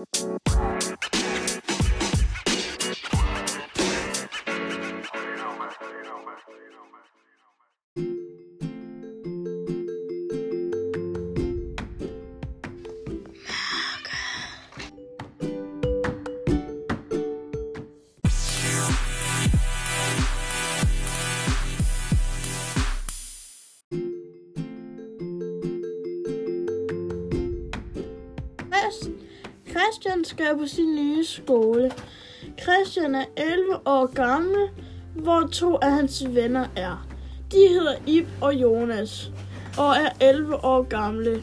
Música Christian skal på sin nye skole. Christian er 11 år gammel, hvor to af hans venner er. De hedder Ib og Jonas og er 11 år gamle.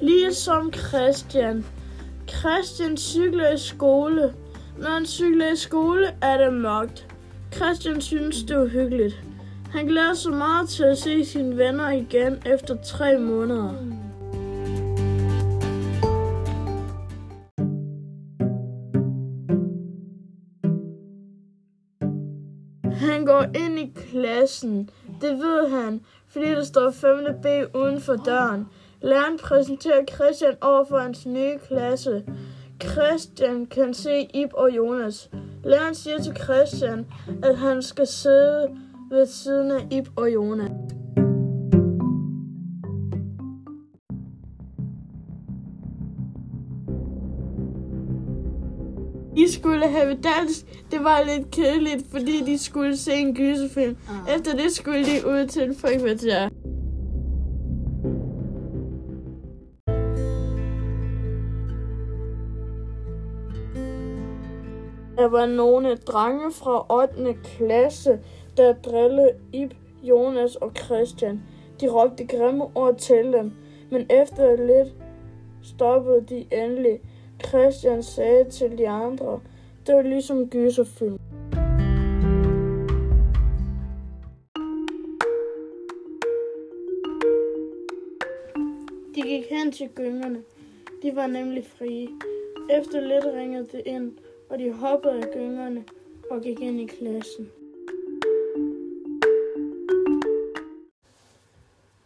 Ligesom Christian. Christian cykler i skole. Når han cykler i skole, er det mørkt. Christian synes, det er hyggeligt. Han glæder sig meget til at se sine venner igen efter tre måneder. I klassen. Det ved han, fordi der står 5. B uden for døren. Læreren præsenterer Christian over for hans nye klasse. Christian kan se Ib og Jonas. Læreren siger til Christian, at han skal sidde ved siden af Ib og Jonas. De skulle have dans. Det var lidt kedeligt, fordi de skulle se en gyserfilm. Efter det skulle de ud til en frikvarter. Der var nogle drenge fra 8. klasse, der drillede Ib, Jonas og Christian. De råbte grimme ord til dem, men efter lidt stoppede de endelig. Christian sagde til de andre, det var ligesom gyserfilm. De gik hen til gyngerne. De var nemlig frie. Efter lidt ringede det ind, og de hoppede af gyngerne og gik ind i klassen.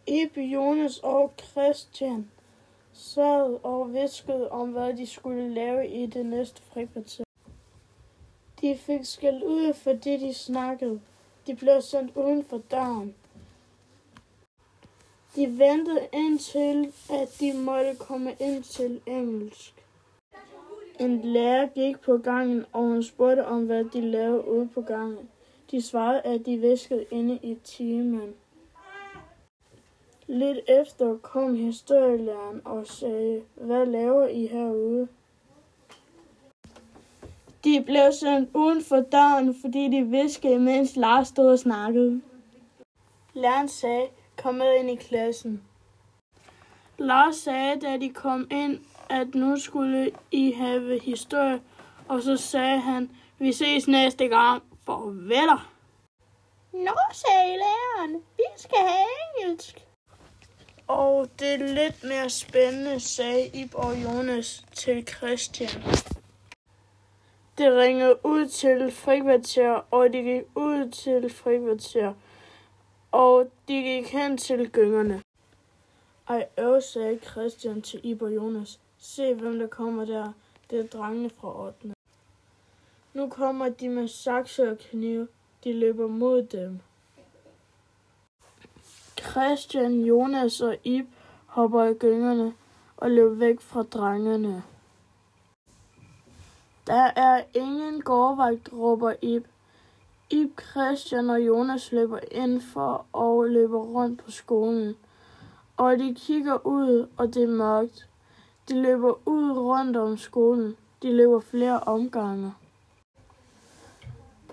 Ib, Jonas og Christian sad og viskede om, hvad de skulle lave i det næste frikvarter. De fik skæld ud, fordi de snakkede. De blev sendt uden for døren. De ventede indtil, at de måtte komme ind til engelsk. En lærer gik på gangen, og hun spurgte om, hvad de lavede ude på gangen. De svarede, at de viskede inde i timen. Lidt efter kom historielæreren og sagde, hvad laver I herude? De blev sendt uden for døren, fordi de viskede, mens Lars stod og snakkede. Læreren sagde, kom med ind i klassen. Lars sagde, da de kom ind, at nu skulle I have historie, og så sagde han, vi ses næste gang. Farveler. Nå, sagde læreren, vi skal have engelsk. Og det er lidt mere spændende, sagde Ib og Jonas til Christian. Det ringede ud til frikvarter, og de gik ud til frikvarter, og de gik hen til gyngerne. Ej, øv, sagde Christian til Ib og Jonas. Se, hvem der kommer der. Det er drengene fra 8. Nu kommer de med sakse og knive. De løber mod dem. Christian, Jonas og Ib hopper i gyngerne og løber væk fra drengene. Der er ingen gårdvagt, råber Ib. Ib, Christian og Jonas løber indenfor og løber rundt på skolen. Og de kigger ud, og det er mørkt. De løber ud rundt om skolen. De løber flere omgange.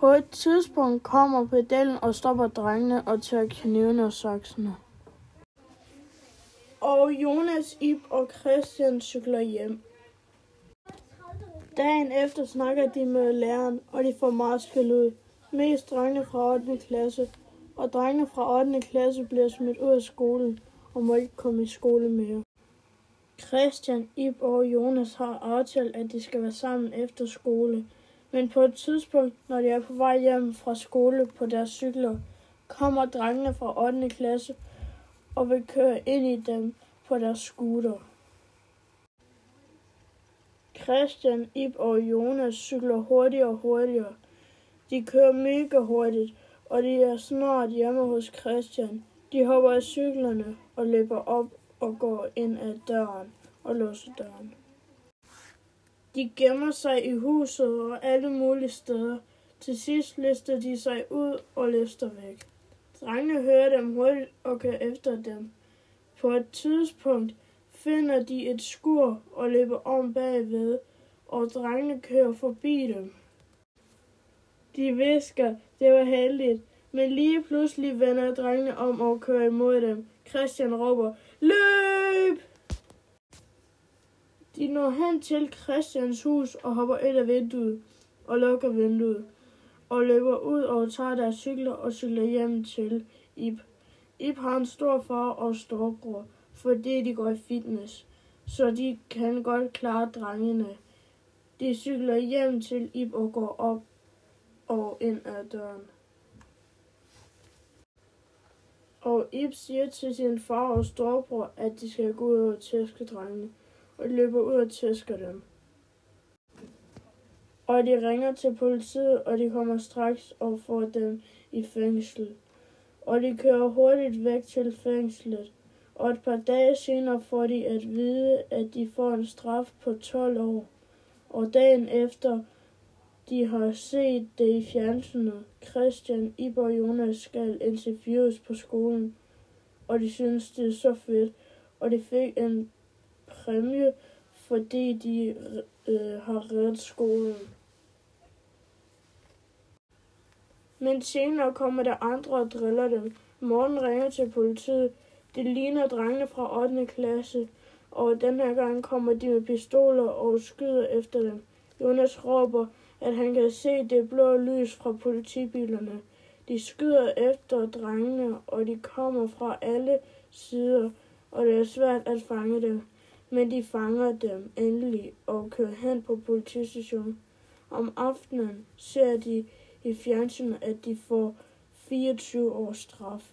På et tidspunkt kommer pedellen og stopper drengene og tager knivene og saksene. Og Jonas, Ib og Christian cykler hjem. Dagen efter snakker de med læreren, og de får meget skæld ud. Mest drengene fra 8. klasse, og drengene fra 8. klasse bliver smidt ud af skolen og må ikke komme i skole mere. Christian, Ib og Jonas har aftalt, at de skal være sammen efter skole. Men på et tidspunkt, når de er på vej hjem fra skole på deres cykler, kommer drengene fra 8. klasse og vil køre ind i dem på deres scooter. Christian, Ib og Jonas cykler hurtigere og hurtigere. De kører mega hurtigt, og de er snart hjemme hos Christian. De hopper af cyklerne og løber op og går ind ad døren og låser døren. De gemmer sig i huset og alle mulige steder. Til sidst lister de sig ud og lister væk. Drengene hører dem hurtigt og kører efter dem. På et tidspunkt finder de et skur og løber om bagved, og drengene kører forbi dem. De visker, det var heldigt, men lige pludselig vender drengene om og kører imod dem. Christian råber, løb! De når hen til Christians hus og hopper ind af vinduet og lukker vinduet og løber ud og tager deres cykler og cykler hjem til Ib. Ib har en stor far og storbror, fordi de går i fitness, så de kan godt klare drengene. De cykler hjem til Ib og går op og ind ad døren. Og Ib siger til sin far og storbror, at de skal gå ud og tæske drengene, og løber ud og tæsker dem. Og de ringer til politiet, og de kommer straks og får dem i fængsel. Og de kører hurtigt væk til fængslet. Og et par dage senere får de at vide, at de får en straf på 12 år. Og dagen efter de har set det i fjernsynet. Christian, Iber og Jonas skal interviews på skolen, og de synes, det er så fedt. Og de fik en præmie, fordi de øh, har reddet skolen. Men senere kommer der andre og driller dem. Morten ringer til politiet. Det ligner drengene fra 8. klasse, og den her gang kommer de med pistoler og skyder efter dem. Jonas råber, at han kan se det blå lys fra politibilerne. De skyder efter drengene, og de kommer fra alle sider, og det er svært at fange dem. Men de fanger dem endelig og kører hen på politistationen. Om aftenen ser de i fjernsynet, at de får 24 års straf.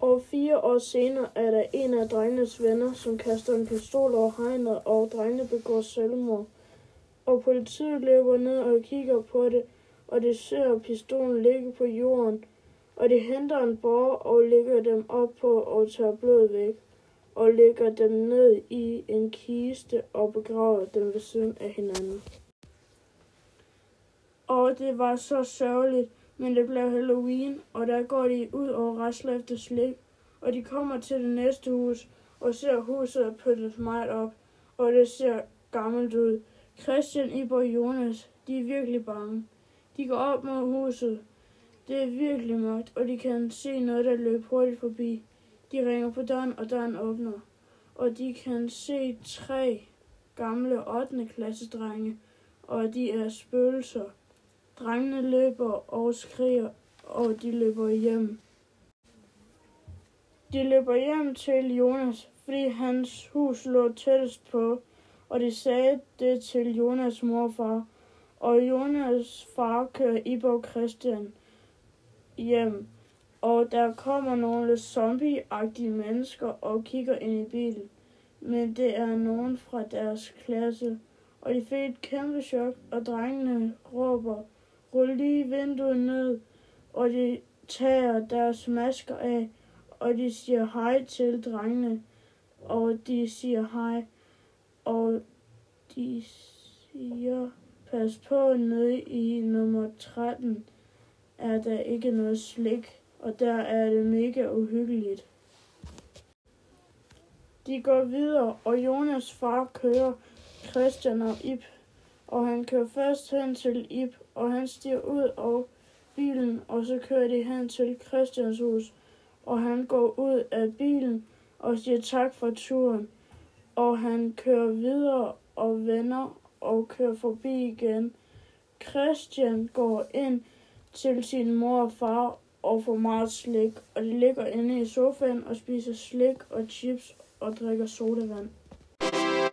Og fire år senere er der en af drengenes venner, som kaster en pistol over hegnet, og drengene begår selvmord. Og politiet løber ned og kigger på det, og det ser pistolen ligge på jorden. Og de henter en borger og lægger dem op på og tager blod væk. Og lægger dem ned i en kiste og begraver dem ved siden af hinanden. Og det var så sørgeligt, men det blev Halloween, og der går de ud og rasler efter slik, og de kommer til det næste hus, og ser huset er pyntet meget op, og det ser gammelt ud. Christian, Ibo og Jonas, de er virkelig bange. De går op mod huset. Det er virkelig mørkt, og de kan se noget, der løber hurtigt forbi. De ringer på døren, og døren åbner. Og de kan se tre gamle 8. klasse drenge, og de er spøgelser. Drengene løber og skriger, og de løber hjem. De løber hjem til Jonas, fordi hans hus lå tættest på, og de sagde det til Jonas morfar. Og Jonas far kører Ibo Christian hjem, og der kommer nogle zombieagtige mennesker og kigger ind i bilen. Men det er nogen fra deres klasse, og de fik et kæmpe chok, og drengene råber, rull lige vinduet ned, og de tager deres masker af, og de siger hej til drengene, og de siger hej, og de siger, pas på nede i nummer 13, er der ikke noget slik, og der er det mega uhyggeligt. De går videre, og Jonas far kører Christian og Ip og han kører først hen til Ib, og han stiger ud af bilen, og så kører de hen til Christians hus, og han går ud af bilen og siger tak for turen, og han kører videre og vender og kører forbi igen. Christian går ind til sin mor og far og får meget slik, og de ligger inde i sofaen og spiser slik og chips og drikker sodavand.